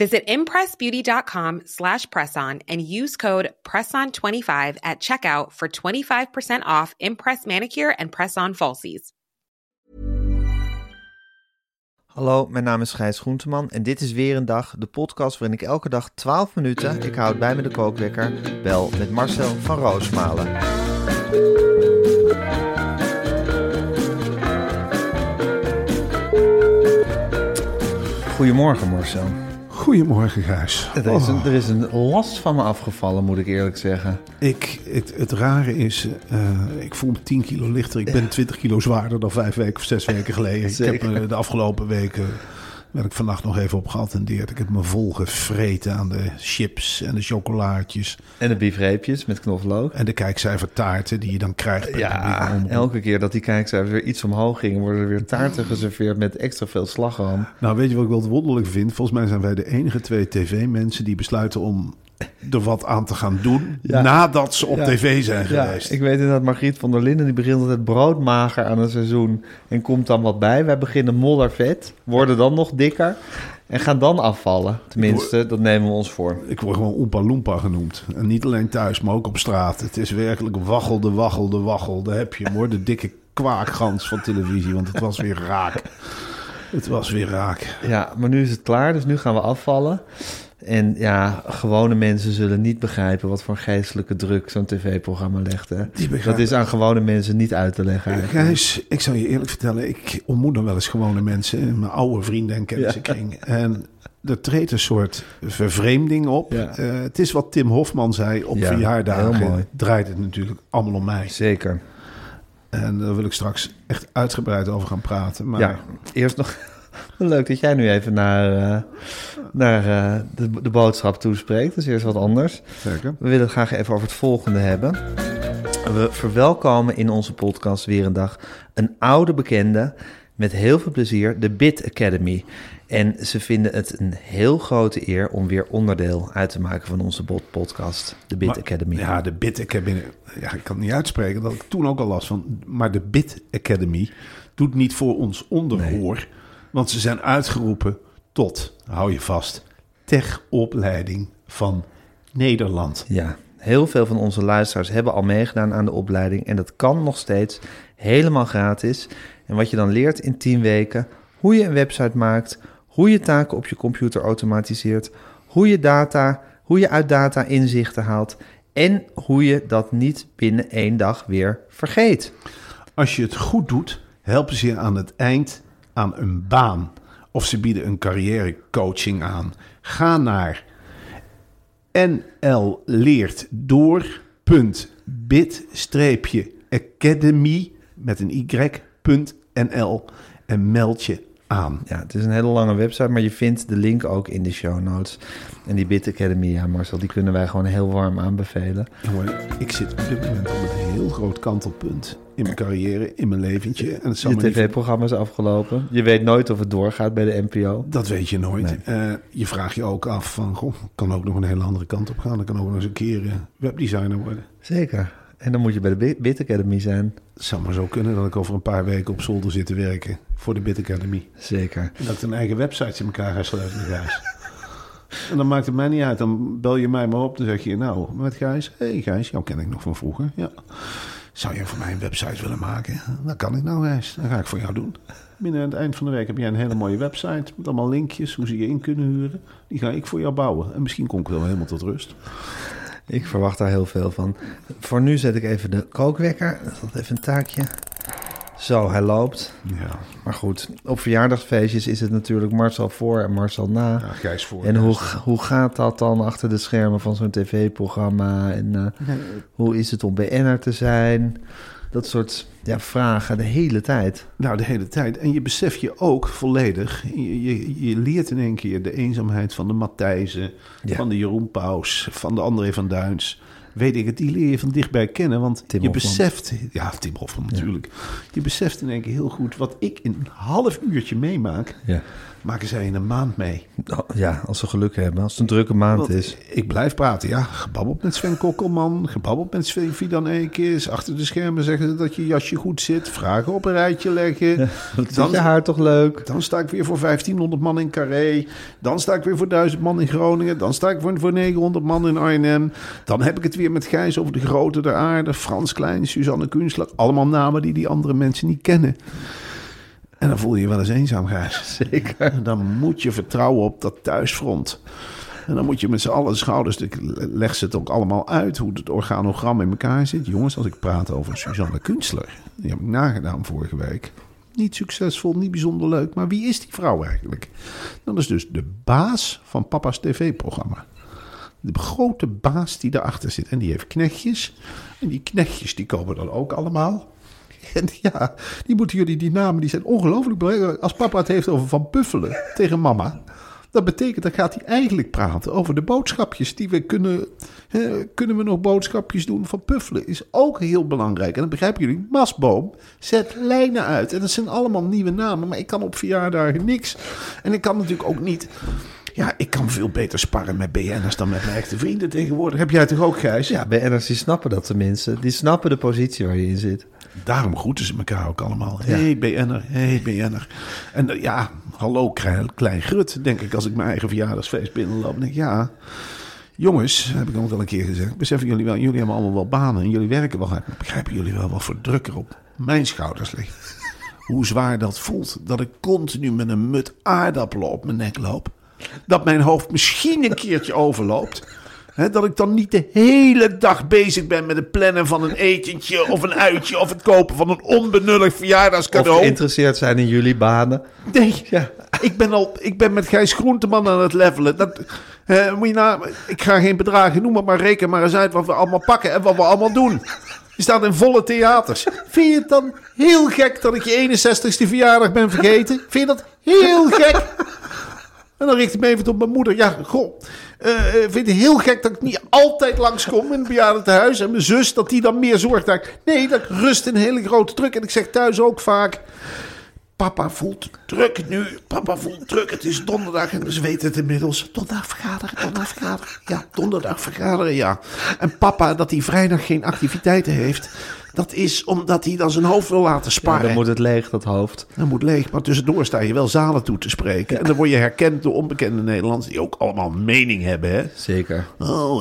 Visit impressbeauty.com slash presson and use code PRESSON25 at checkout for 25% off Impress Manicure and Press-On Falsies. Hallo, mijn naam is Gijs Groenteman en dit is weer een dag, de podcast waarin ik elke dag 12 minuten, ik houd bij me de kookwekker, bel met Marcel van Roosmalen. Goedemorgen Marcel. Goedemorgen, Gijs. Er is, een, Oh, er is een last van me afgevallen, moet ik eerlijk zeggen. ik, het, het rare is, eh, ik voel me 10 kilo lichter. Ik ben 20 kilo zwaarder dan vijf weken of zes weken geleden. Ik heb me de afgelopen weken, werd ik vannacht nog even op geattendeerd. Ik heb me vol gevreten aan de chips en de chocolaatjes. En de biefreepjes met knoflook. En de kijkcijfertaarten die je dan krijgt. bij Ja, elke keer dat die kijkcijfers weer iets omhoog gingen, worden er weer taarten geserveerd met extra veel slagroom. Nou, weet je wat ik wel wonderlijk vind? Volgens mij zijn wij de enige twee tv-mensen die besluiten om er wat aan te gaan doen Ja. nadat ze op Ja. tv zijn Ja, geweest. ik weet inderdaad, Margriet van der Linden die begint altijd broodmager aan een seizoen en komt dan wat bij. Wij beginnen moddervet, worden dan nog dikker en gaan dan afvallen. Tenminste, dat nemen we ons voor. Ik word gewoon Oompa Loompa genoemd. En niet alleen thuis, maar ook op straat. Het is werkelijk waggelde, waggelde, waggel. Daar heb je hem hoor, de dikke kwaakgans van televisie. Want het was weer raak. Het was weer raak. Ja, maar nu is het klaar, dus nu gaan we afvallen. En ja, gewone mensen zullen niet begrijpen wat voor geestelijke druk zo'n tv-programma legt. Hè? Dat is aan gewone mensen niet uit te leggen. eigenlijk. Gijs, ik zal je eerlijk vertellen. Ik ontmoet nog wel eens gewone mensen. in Mijn oude vrienden en kennissenkring. En er treedt een soort vervreemding op. Ja. Eh, het is wat Tim Hofman zei op Ja, verjaardagen. heel mooi. Draait het natuurlijk allemaal om mij. Zeker. En daar wil ik straks echt uitgebreid over gaan praten. Maar Ja, eerst nog. Leuk dat jij nu even naar, eh, naar eh, de, de boodschap toespreekt. Dat is eerst wat anders. zeker. We willen het graag even over het volgende hebben. We verwelkomen in onze podcast weer een dag een oude bekende met heel veel plezier, de Bit Academy. En ze vinden het een heel grote eer om weer onderdeel uit te maken van onze podcast, de Bit Maar- Academy. Ja, de Bit Academy. Ja, ik kan het niet uitspreken. Dat ik toen ook al last van. Maar de Bit Academy doet niet voor ons onderhoor. Want ze zijn uitgeroepen tot, hou je vast, techopleiding van Nederland. Ja, heel veel van onze luisteraars hebben al meegedaan aan de opleiding. En dat kan nog steeds helemaal gratis. En wat je dan leert in 10 weken, hoe je een website maakt, hoe je taken op je computer automatiseert, hoe je data, hoe je uit data inzichten haalt en hoe je dat niet binnen één dag weer vergeet. Als je het goed doet, helpen ze je aan het eind aan een baan. Of ze bieden een carrièrecoaching aan. Ga naar nlleertdoor.bit-academy met een y.nl en meld je aan. Ja, het is een hele lange website, maar je vindt de link ook in de show notes. En die Bit Academy, ja Marcel, die kunnen wij gewoon heel warm aanbevelen. Jongen, ik zit op dit moment op een heel groot kantelpunt in mijn carrière, in mijn leventje. En het zal Je tv-programma is afgelopen. Je weet nooit of het doorgaat bij de NPO. Dat weet je nooit. Nee. Eh, je vraagt je ook af van, goh, kan ook nog een hele andere kant op gaan. Dan kan ook nog eens een keer eh, webdesigner worden. Zeker. En dan moet je bij de Bit- Bit Academy zijn. Het zou maar zo kunnen dat ik over een paar weken op zolder zit te werken voor de Bit Academy. Zeker. En dat ik een eigen website in elkaar ga sleutelen, Gijs. en dan maakt het mij niet uit. Dan bel je mij maar op. Dan zeg je, nou, met Gijs. Hé hey Gijs, jou ken ik nog van vroeger. Ja. Zou je voor mij een website willen maken? Dat kan ik nou, Gijs. Dat ga ik voor jou doen. Binnen het eind van de week heb jij een hele mooie website. Met allemaal linkjes, hoe ze je in kunnen huren. Die ga ik voor jou bouwen. En misschien kom ik wel helemaal tot rust. Ik verwacht daar heel veel van. Voor nu zet ik even de kookwekker. Dat is even een taakje. Zo, hij loopt. Ja, Maar goed, op verjaardagsfeestjes is het natuurlijk Marcel voor en Marcel na. ja Gijs voor. En hoe, hoe gaat dat dan achter de schermen van zo'n tv-programma? En eh, hoe is het om BN'er te zijn? Dat soort ja, vragen de hele tijd. Nou, de hele tijd. En je beseft je ook volledig. Je, je, je leert in één keer de eenzaamheid van de Matthijsen, Ja. van de Jeroen Paus, van de André van Duins. Weet ik het, die leer je van dichtbij kennen. Want Tim je beseft, ja, Tim Hofman natuurlijk. Je beseft in één keer heel goed wat ik in een half uurtje meemaak, Ja. maken zij in een maand mee. Oh, ja, als ze geluk hebben. Als het een drukke maand Want is. Ik blijf praten, ja. Gebabbeld met Sven Kokkelman, gebabbeld met Sven Fidan Eekes. Achter de schermen zeggen ze dat je jasje goed zit. Vragen op een rijtje leggen. Dan- je haar toch leuk? Dan sta ik weer voor 1500 man in Carré. Dan sta ik weer voor 1000 man in Groningen. Dan sta ik voor, voor 900 man in Arnhem. Dan heb ik het weer met Gijs over de grote der aarde. Frans Klein, Suzanne Kunstler. Allemaal namen die die andere mensen niet kennen. En dan voel je je wel eens eenzaam, Gijs. Zeker. En dan moet je vertrouwen op dat thuisfront. En dan moet je met z'n allen schouders... Ik leg ze het ook allemaal uit hoe het organogram in elkaar zit. Jongens, als ik praat over Suzanne Kunstler... die heb ik nagedaan vorige week. Niet succesvol, niet bijzonder leuk. Maar wie is die vrouw eigenlijk? Dat is dus de baas van papa's tv-programma. De grote baas die daarachter zit. En die heeft knechtjes. En die knechtjes die komen dan ook allemaal. En ja, die moeten jullie, die namen, die zijn ongelooflijk belangrijk. Als papa het heeft over Van Puffelen tegen mama. Dat betekent, dan gaat hij eigenlijk praten over de boodschapjes die we kunnen. hè, kunnen we nog boodschapjes doen van Puffelen? Is ook heel belangrijk. En dan begrijpen jullie, Masboom zet lijnen uit. En dat zijn allemaal nieuwe namen, maar ik kan op verjaardagen niks. En ik kan natuurlijk ook niet. Ja, ik kan veel beter sparren met BN'ers dan met mijn echte vrienden tegenwoordig. Heb jij toch ook, Gijs? Ja, BN'ers die snappen dat tenminste. Die snappen de positie waar je in zit. Daarom groeten ze elkaar ook allemaal. Hé, hey, BN'er, hé, hey, BN'er. En eh, ja, hallo, klein, klein grut, denk ik, als ik mijn eigen verjaardagsfeest binnenloop. Dan denk ik, ja, jongens, heb ik ook wel een keer gezegd. Beseffen jullie wel, jullie hebben allemaal wel banen en jullie werken wel hard. Begrijpen jullie wel wat voor druk er op mijn schouders ligt? Hoe zwaar dat voelt, dat ik continu met een mut aardappelen op mijn nek loop. Dat mijn hoofd misschien een keertje overloopt. Dat ik dan niet de hele dag bezig ben met het plannen van een etentje of een uitje of het kopen van een onbenullig Of verjaardagscadeau. geïnteresseerd zijn in jullie banen. Nee, ik, ben al, ik ben met Gijs Groenteman aan het levelen. Dat, moet je na, ik ga geen bedragen noemen, maar reken maar eens uit wat we allemaal pakken en wat we allemaal doen. Je staat in volle theaters. Vind je het dan heel gek dat ik je 61ste verjaardag ben vergeten? Vind je dat heel gek? En dan richt ik me even tot mijn moeder. Ja, goh. eh, vind het heel gek dat ik niet altijd langskom in het bejaardentehuis? En mijn zus, dat die dan meer zorgt. Nee, dat rust een hele grote druk. En ik zeg thuis ook vaak... Papa voelt druk nu. Papa voelt druk. Het is donderdag en ze weten het inmiddels. Donderdag vergaderen, donderdag vergaderen. Ja, donderdag vergaderen, ja. En papa, dat hij vrijdag geen activiteiten heeft... dat is omdat hij dan zijn hoofd wil laten Ja, sparen. dan moet het leeg, dat hoofd. Dat moet leeg, maar tussendoor sta je wel zalen toe te spreken. En dan word je herkend door onbekende Nederlanders... die ook allemaal mening hebben, hè. Zeker. Oh,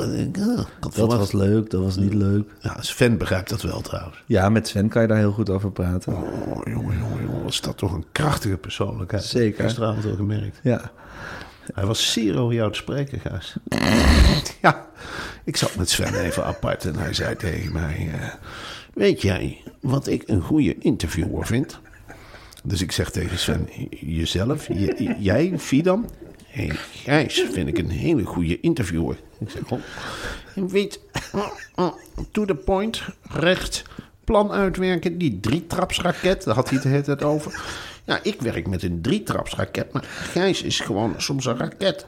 had Dat was leuk, dat was niet leuk. Ja, Sven begrijpt dat wel trouwens. Ja, met Sven kan je daar heel goed over praten. Oh, jongen, jongen, jongen. Was dat toch een krachtige persoonlijkheid. Zeker. Gisteravond al gemerkt. Ja. Hij was zeer over jou te spreken, Gijs. ja, ik zat met Sven even apart en hij zei tegen mij... eh, weet jij wat ik een goede interviewer vind? Dus ik zeg tegen Sven, jezelf, jij, Fidan? Hé, Gijs vind ik een hele goede interviewer. Ik zeg, oh, weet, to the point, recht, plan uitwerken, die drietrapsraket, daar had hij het de over. Ja, ik werk met een drietrapsraket, maar Gijs is gewoon soms een raket.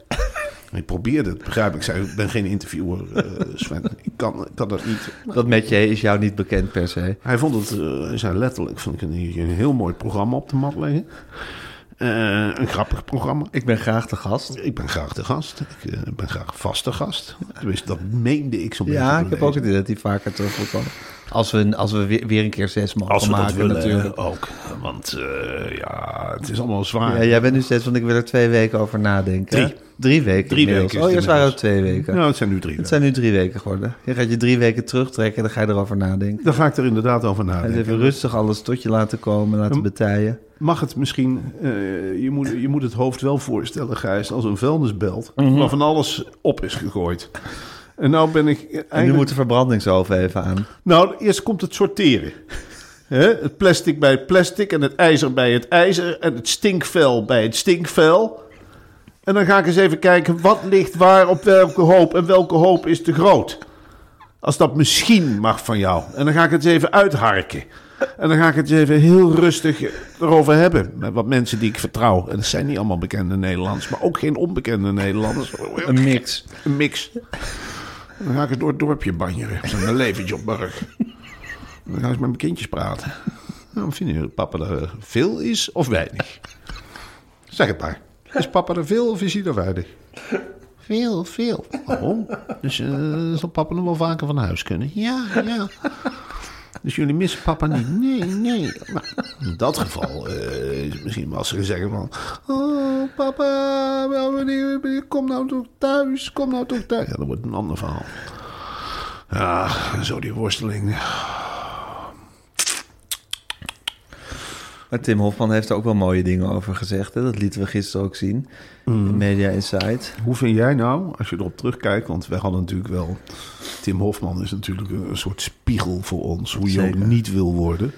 Ik probeerde het, begrijp ik. Ik zei, ik ben geen interviewer, eh, Sven. Ik kan, ik kan dat niet. Dat metje is jou niet bekend per se. Hij vond het, hij zei letterlijk, vond ik een, een heel mooi programma op de mat leggen. Eh, een grappig programma. Ik ben graag de gast. Ik ben graag de gast. Ik ben graag vaste gast. Tenminste, dat meende ik zo'n beetje. Ja, ik heb ook het idee dat die vaker terug wil komen. Als we, als we weer, weer een keer zes mogen Als we maken willen, natuurlijk. ook. Want eh, ja, het is allemaal zwaar. Ja, jij bent nu steeds, want ik wil er twee weken over nadenken. Drie. Drie weken Drie inmiddels. weken Oh, eerst waren het twee weken. Nou, het zijn nu drie. Het zijn nu drie weken geworden. Je gaat je drie weken terugtrekken en dan ga je erover nadenken. Daar ga ik er inderdaad over En nadenken. even rustig alles tot je laten komen, laten betijen. Mag het misschien, eh, je, moet, je moet het hoofd wel voorstellen, Gijs, als een vuilnisbelt Mhm. waar van alles op is gegooid. En nou ben ik En nu moet de verbrandingsoven even aan. Nou, eerst komt het sorteren. Hè? Het plastic bij het plastic en het ijzer bij het ijzer en het stinkvel bij het stinkvel. En dan ga ik eens even kijken wat ligt waar op welke hoop en welke hoop is te groot. Als dat misschien mag van jou. En dan ga ik het eens even uitharken. En dan ga ik het eens even heel rustig erover hebben. Met wat mensen die ik vertrouw. En dat zijn niet allemaal bekende Nederlanders. Maar ook geen onbekende Nederlanders. Een mix. Een mix. Dan ga ik het door het dorpje banjeren. Met een leventje op mijn. En dan ga ik met mijn kindjes praten. Nou, vind je dat papa er veel is of weinig? Zeg het maar. Is papa er veel of is hij er weinig? Veel, veel. Oh, dus eh, zal papa nog wel vaker van huis kunnen? Ja, ja. Dus jullie missen papa niet? Nee, nee. In dat geval eh, is het misschien wel als ze zeggen van... Oh, papa, wel, wanneer, wanneer- kom nou toch thuis, kom nou toch thuis. Ja, dat wordt een ander verhaal. Ja, zo die worsteling. Maar Tim Hofman heeft er ook wel mooie dingen over gezegd. Hè? Dat lieten we gisteren ook zien. In Media Insight. Hoe vind jij nou, als je erop terugkijkt... want wij hadden natuurlijk wel... Tim Hofman is natuurlijk een, een soort spiegel voor ons... hoe je ook niet wil worden.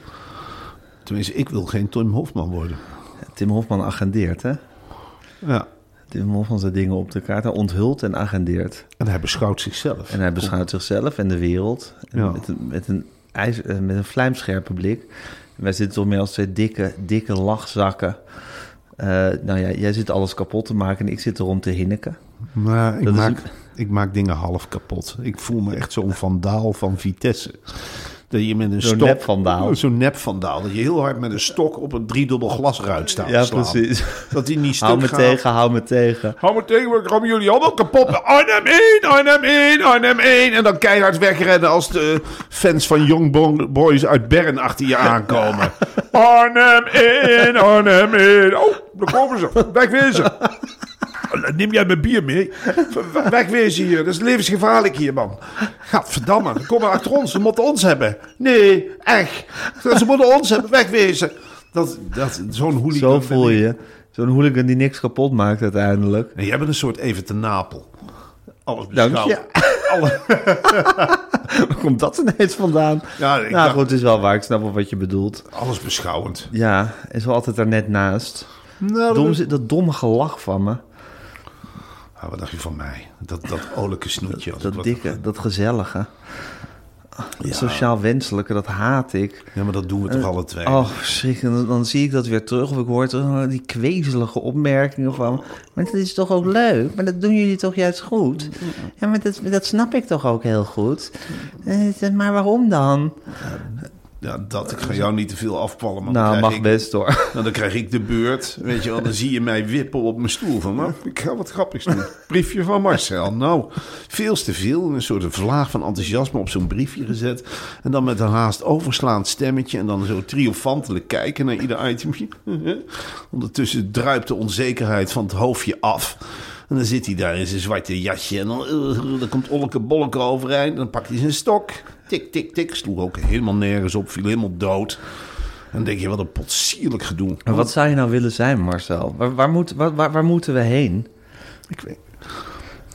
Tenminste, ik wil geen Tim Hofman worden. Tim Hofman agendeert, hè? Ja. Tim Hofman zet dingen op de kaart. Hij onthult en agendeert. En hij beschouwt zichzelf. En hij beschouwt zichzelf en de wereld. En Ja. met, een, met, een ijs, eh, met een vlijmscherpe blik. En wij zitten toch meer als twee dikke, dikke lachzakken. Eh, nou ja, jij zit alles kapot te maken en ik zit erom te hinniken. Maar ik Dat is maak, ik maak dingen half kapot. Ik voel me echt zo'n vandaal van Vitesse. Dat je met een Zo'n stok... nepvandaal. Zo'n nepvandaal. Dat je heel hard met een stok op een driedubbel glasruit staat Ja, slaan. precies. Dat die niet stuk Hou me gaat. tegen, hou me tegen. Hou me tegen, we komen jullie allemaal kapot. Arnhem 1, Arnhem 1, Arnhem 1. En dan keihard wegrennen als de fans van Young Bo- Boys uit Bern achter je aankomen. Arnhem 1, Arnhem 1. Oh, daar komen ze. Wegwezen. Neem jij mijn bier mee? Wegwezen hier. Dat is levensgevaarlijk hier, man. Gadverdamme. Ze komen achter ons. Ze moeten ons hebben. Nee, echt. Ze moeten ons hebben. Wegwezen. Dat, dat, zo'n hooligan Zo voel je. Zo'n hooligan die niks kapot maakt uiteindelijk. En jij bent een soort even te Napel. Alles Dank beschouwd. je. Alle- Waar komt dat ineens vandaan? Ja, nou dacht- goed, het is wel waar. Ik snap wel wat je bedoelt. alles beschouwend. Ja, is wel altijd er net naast. Nou, dat domme gelach van me. Ah, wat dacht je van mij? Dat, dat olijke snoetje. Dat wat- dikke, dat gezellige. Dat sociaal wenselijke, dat haat ik. Ja, maar dat doen we toch alle twee. Oh, verschrikkelijk. Dan, dan zie ik dat weer terug. Of ik hoor terug die kwezelige opmerkingen van... Maar dat is toch ook leuk? Maar dat doen jullie toch juist goed? Ja, maar dat, dat snap ik toch ook heel goed? Eh, maar waarom dan? Ja, dat. Ik ga jou niet te veel afvallen. Maar Nou, dan, mag krijg ik, best hoor. nou, dan krijg ik de beurt. Weet je wel, dan zie je mij wippen op mijn stoel. Van, nou, ik ga wat grappigs doen. Briefje van Marcel. Nou, veel te veel. Een soort vlaag van enthousiasme op zo'n briefje gezet. En dan met een haast overslaand stemmetje. En dan zo triomfantelijk kijken naar ieder itemje. Ondertussen druipt de onzekerheid van het hoofdje af. En dan zit hij daar in zijn zwarte jasje. En dan, eh, dan komt Olleke Bolleke overeind. En dan pakt hij zijn stok. Tik, tik, tik. Sloeg ook helemaal nergens op. Viel helemaal dood. En dan denk je, wat een potsierlijk gedoe. Maar wat zou je nou willen zijn, Marcel? Waar, waar, moet, waar, waar, moeten we heen? Ik weet,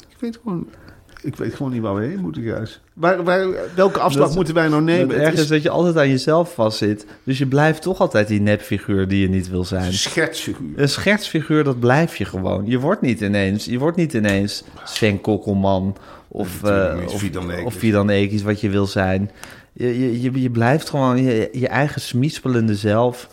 ik weet gewoon... Ik weet gewoon niet waar we heen moeten, Gijs. Waar, waar, welke afslag Dat- moeten wij nou nemen? Het Het erg is dat je altijd aan jezelf vastzit. Dus je blijft toch altijd die nepfiguur die je niet wil zijn. een schetsfiguur. Een schertsfiguur, dat blijf je gewoon. Je wordt niet ineens, je wordt niet ineens Sven Kokkelman of, niet, of, of Fidan Ekis, wat je wil zijn. Je, je, je, je blijft gewoon je, je eigen smispelende zelf.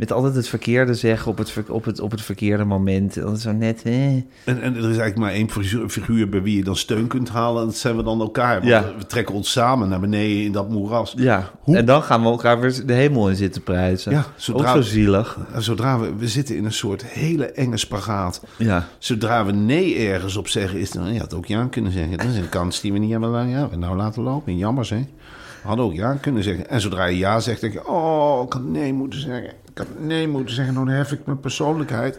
Met altijd het verkeerde zeggen op het, op het, op het verkeerde moment. En Dat is zo net... Eh. En, en er is eigenlijk maar één figuur, bij wie je dan steun kunt halen. En dat zijn we dan elkaar. Ja. We trekken ons samen naar beneden in dat moeras. Ja, Hoe- en dan gaan we elkaar weer de hemel in zitten prijzen. Ja, zodra- Ook zo zielig. Zodra we, we zitten in een soort hele enge spagaat. Ja. Zodra we nee ergens op zeggen, is het, je had ook ja kunnen zeggen. Dat is een kans die we niet hebben ja, we nou laten lopen. Jammer, hè? Hadden ook ja kunnen zeggen. En zodra je ja zegt, denk je, oh, ik had nee moeten zeggen. Ik had nee moeten zeggen. Dan hef ik mijn persoonlijkheid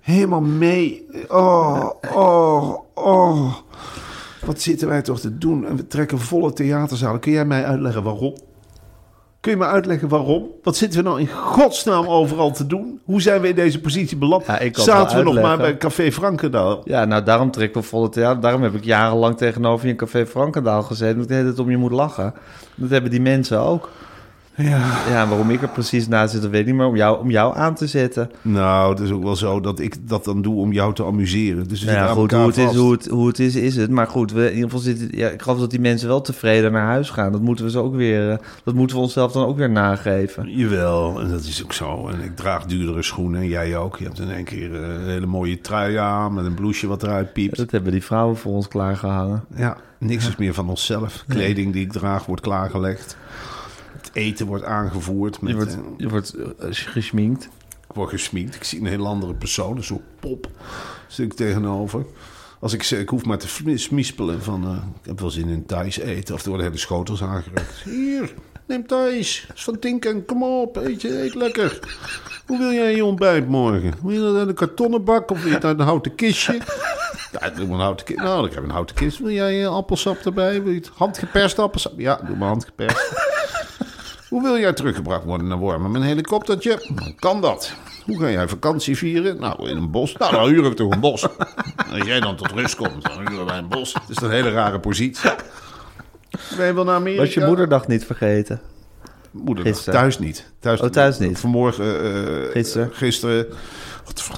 helemaal mee. Oh, oh, oh. Wat zitten wij toch te doen? En we trekken volle theaterzalen. Kun jij mij uitleggen waarom? Kun je me uitleggen waarom? Wat zitten we nou in godsnaam overal te doen? Hoe zijn we in deze positie beland? Ja, Zaten we nog maar bij Café Frankendaal? Ja, nou daarom trek ik volle theater. Daarom heb ik jarenlang tegenover je in Café Frankendaal gezeten. Dat het om je moet lachen. Dat hebben die mensen ook. Ja. Ja, waarom ik er precies naast zit, dat weet ik niet, maar om jou, om jou aan te zetten. Nou, het is ook wel zo dat ik dat dan doe om jou te amuseren. Dus ja, goed, hoe het, is, hoe, het, hoe het is, is het. Maar goed, we, in ieder geval zitten, ja, ik geloof dat die mensen wel tevreden naar huis gaan. Dat moeten we ze ook weer, eh, dat moeten we onszelf dan ook weer nageven. Jawel, en dat is ook zo. En ik draag duurdere schoenen en jij ook. Je hebt in één keer eh, een hele mooie trui aan met een blouseje wat eruit piept. Dat hebben die vrouwen voor ons klaargehangen. Ja, niks is meer van onszelf. Kleding die ik draag wordt klaargelegd. Het eten wordt aangevoerd. Met, Je wordt, eh, je wordt eh, geschminkt. Ik word gesminkt. Ik zie een heel andere persoon. Een soort pop zit ik tegenover. Als ik zeg, ik hoef maar te smi- smispelen van... eh, ik heb wel zin in Thais eten. Of er worden hele schotels aangereikt. Hier, neem Thais. is van Tinken. Kom op, eet, je, eet lekker. Hoe wil jij je ontbijt morgen? Wil je dat uit een kartonnen bak of wil je het uit een houten kistje? Ja, doe maar een houten kist. Nou, ik heb een houten kist. Wil jij appelsap erbij? Wil je het handgeperst appelsap? Ja, doe maar handgeperst. Hoe wil jij teruggebracht worden naar Wormen? Met een helikoptertje? Dan kan dat. Hoe ga jij vakantie vieren? Nou, in een bos. Nou, dan huur ik toch een bos. Als jij dan tot rust komt, dan huren wij een bos. Het is een hele rare positie. Ben je wel naar Amerika? Was je moederdag niet vergeten? Moederdag. Gisteren. Thuis niet. Thuis, Oh, thuis niet. Vanmorgen. eh, Gisteren. Gisteren. Wat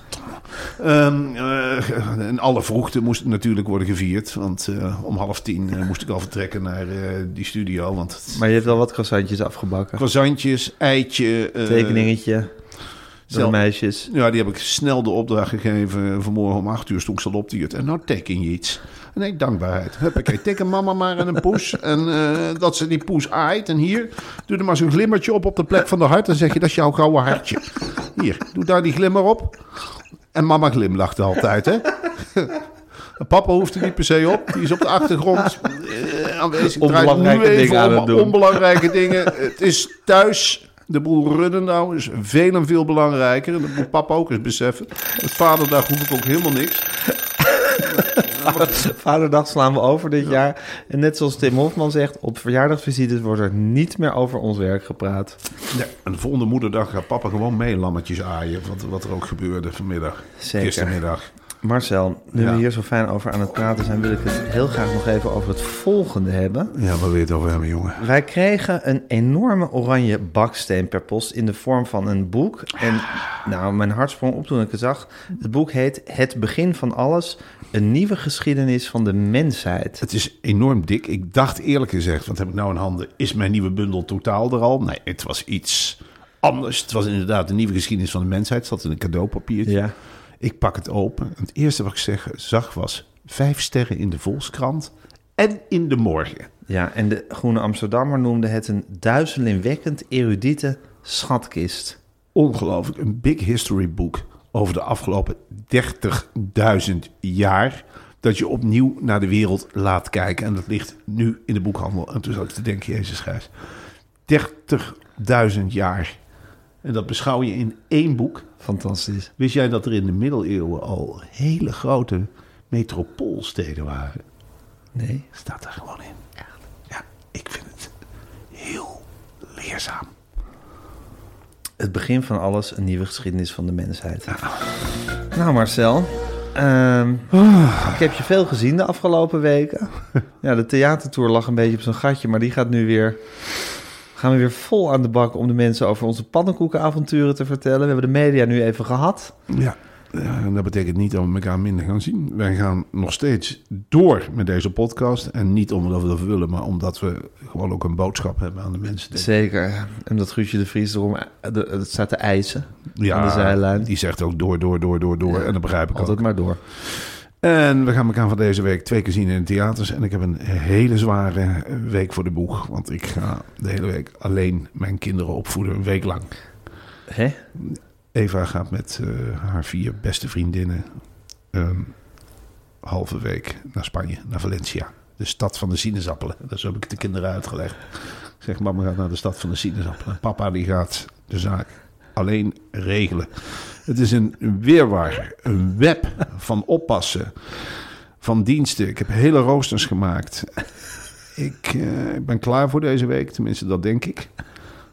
eh, en alle vroegte moest natuurlijk worden gevierd. Want eh, om half tien eh, moest ik al vertrekken naar die studio. Want het- Maar je hebt wel wat croissantjes afgebakken. croissantjes, eitje. Tekeningetje. Zelf- meisjes. Ja, die heb ik snel de opdracht gegeven. Vanmorgen om acht uur stond ik al op die het. En nou teken je iets. Nee, dankbaarheid. Huppakee, teken mama maar en een poes. En dat ze die poes aait. En hier, doe er maar zo'n glimmertje op op de plek van de hart. Dan zeg je, dat is jouw gouden hartje. Hier, doe daar die glimmer op. En mama glimlachte altijd, hè. Papa hoeft er niet per se op. Die is op de achtergrond eh, aanwezig. Draait Onbelangrijke nu even dingen aan het doen. Onbelangrijke dingen. Het is thuis. De boel runnen nou is veel en veel belangrijker. En dat moet papa ook eens beseffen. Met vaderdag hoef ik ook helemaal niks. Vaderdag slaan we over dit jaar. En net zoals Tim Hofman zegt, op verjaardagsvisites wordt er niet meer over ons werk gepraat. En de volgende moederdag gaat papa gewoon mee lammetjes aaien. Wat, wat er ook gebeurde vanmiddag. Zeker. Gistermiddag. Marcel, nu Ja. we hier zo fijn over aan het praten zijn, wil ik het heel graag nog even over het volgende hebben. Ja, waar wil je het over hebben, jongen? Wij kregen een enorme oranje baksteen per post in de vorm van een boek. En nou, mijn hart sprong op toen ik het zag. Het boek heet Het begin van alles, een nieuwe geschiedenis van de mensheid. Het is enorm dik. Ik dacht eerlijk gezegd, wat heb ik nou in handen? Is mijn nieuwe bundel totaal er al? Nee, het was iets anders. Het was inderdaad een nieuwe geschiedenis van de mensheid. Het zat in een cadeaupapiertje. Ja, Ik pak het open. Het eerste wat ik zeg, zag was vijf sterren in de Volkskrant en in de morgen. ja, en de Groene Amsterdammer noemde het een duizelingwekkend erudite schatkist. Ongelooflijk, een big history boek over de afgelopen 30.000 jaar. Dat je opnieuw naar de wereld laat kijken. En dat ligt nu in de boekhandel. En toen zat ik te denken, Jezus Gijs, 30.000 jaar. En dat beschouw je in één boek. Fantastisch. Wist jij dat er in de middeleeuwen al hele grote metropoolsteden waren? Nee. Staat er gewoon in. Ja. ja, ik vind het heel leerzaam. Het begin van alles, een nieuwe geschiedenis van de mensheid. Nou Marcel, ehm, ik heb je veel gezien de afgelopen weken. Ja, de theatertour lag een beetje op zijn gatje, maar die gaat nu weer... Gaan we weer vol aan de bak om de mensen over onze pannenkoekenavonturen te vertellen. We hebben de media nu even gehad. Ja, ja, en dat betekent niet dat we elkaar minder gaan zien. Wij gaan nog steeds door met deze podcast. En niet omdat we dat willen, maar omdat we gewoon ook een boodschap hebben aan de mensen. Zeker. En dat Guusje de Vries erom eh, het staat te eisen Ja, aan de zijlijn. Die zegt ook door, door, door, door, door. en dat begrijp ik Altijd ook. maar door. En we gaan elkaar van deze week twee keer zien in de theaters. En ik heb een hele zware week voor de boeg. Want ik ga de hele week alleen mijn kinderen opvoeden, een week lang. Hè? Eva gaat met eh, haar vier beste vriendinnen een halve week naar Spanje, naar Valencia. De stad van de sinaasappelen. Dat zo heb ik de kinderen uitgelegd. Ik zeg, mama gaat naar de stad van de sinaasappelen. Papa die gaat de zaak alleen regelen. Het is een weerwar, een web van oppassen, van diensten. Ik heb hele roosters gemaakt. Ik eh, ben klaar voor deze week, tenminste dat denk ik.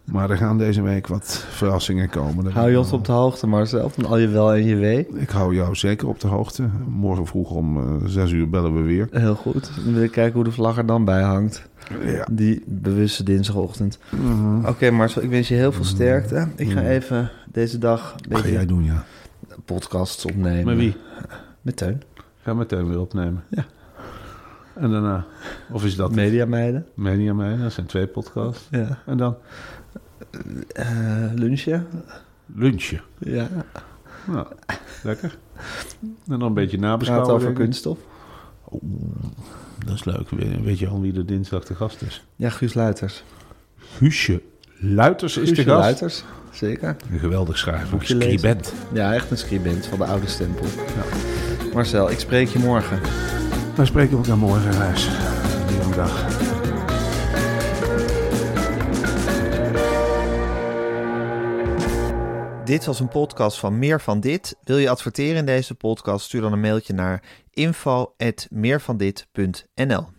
Maar er gaan deze week wat verrassingen komen. Dat Hou je ons ik wel. op de hoogte, Marcel, van al je wel en je wee. Ik hou jou zeker op de hoogte. Morgen vroeg om eh, zes uur bellen we weer. Heel goed. Dan wil ik kijken hoe de vlag er dan bij hangt. Ja. Die bewuste dinsdagochtend. Mhm. Oké, Marcel, ik wens je heel veel sterkte. Ik ga even deze dag Wat ga jij doen, ja? podcasts opnemen. Met wie? Met Teun. Ga meteen weer opnemen. Ja. En daarna? Of is dat Media meiden. Media mee? Dat zijn twee podcasts. Ja. En dan Eh, lunchen. lunchen. Ja. Nou, lekker. En dan een beetje nabeschouwen. over denk ik. kunststof. Dat is leuk. We- Weet je al wie er dinsdag de gast is? Ja, Guus Luiters. Guusje Luiters is Guusje de gast. Luiters, zeker. Een geweldig lezen. Scribent. Ja, echt een scribent van de oude stempel. Marcel, ik spreek je morgen. Dan spreken we elkaar morgen, Reis. Weer een dag. Dit was een podcast van Meer van Dit. Wil je adverteren in deze podcast? Stuur dan een mailtje naar info.meervandit.nl